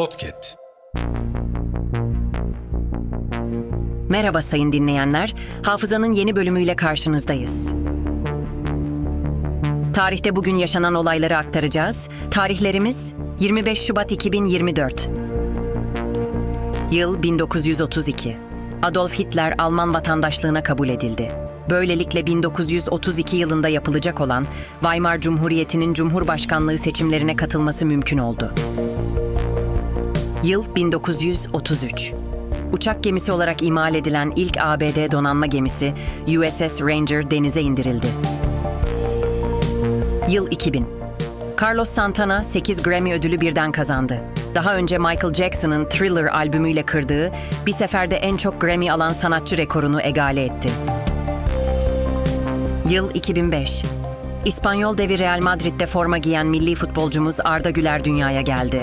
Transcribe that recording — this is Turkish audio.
Podcast. Merhaba sayın dinleyenler. Hafızanın yeni bölümüyle karşınızdayız. Tarihte bugün yaşanan olayları aktaracağız. Tarihlerimiz 25 Şubat 2024. Yıl 1932. Adolf Hitler Alman vatandaşlığına kabul edildi. Böylelikle 1932 yılında yapılacak olan Weimar Cumhuriyeti'nin Cumhurbaşkanlığı seçimlerine katılması mümkün oldu. Yıl 1933. Uçak gemisi olarak imal edilen ilk ABD donanma gemisi USS Ranger denize indirildi. Yıl 2000. Carlos Santana 8 Grammy ödülü birden kazandı. Daha önce Michael Jackson'ın Thriller albümüyle kırdığı, bir seferde en çok Grammy alan sanatçı rekorunu egale etti. Yıl 2005. İspanyol devi Real Madrid'de forma giyen milli futbolcumuz Arda Güler dünyaya geldi.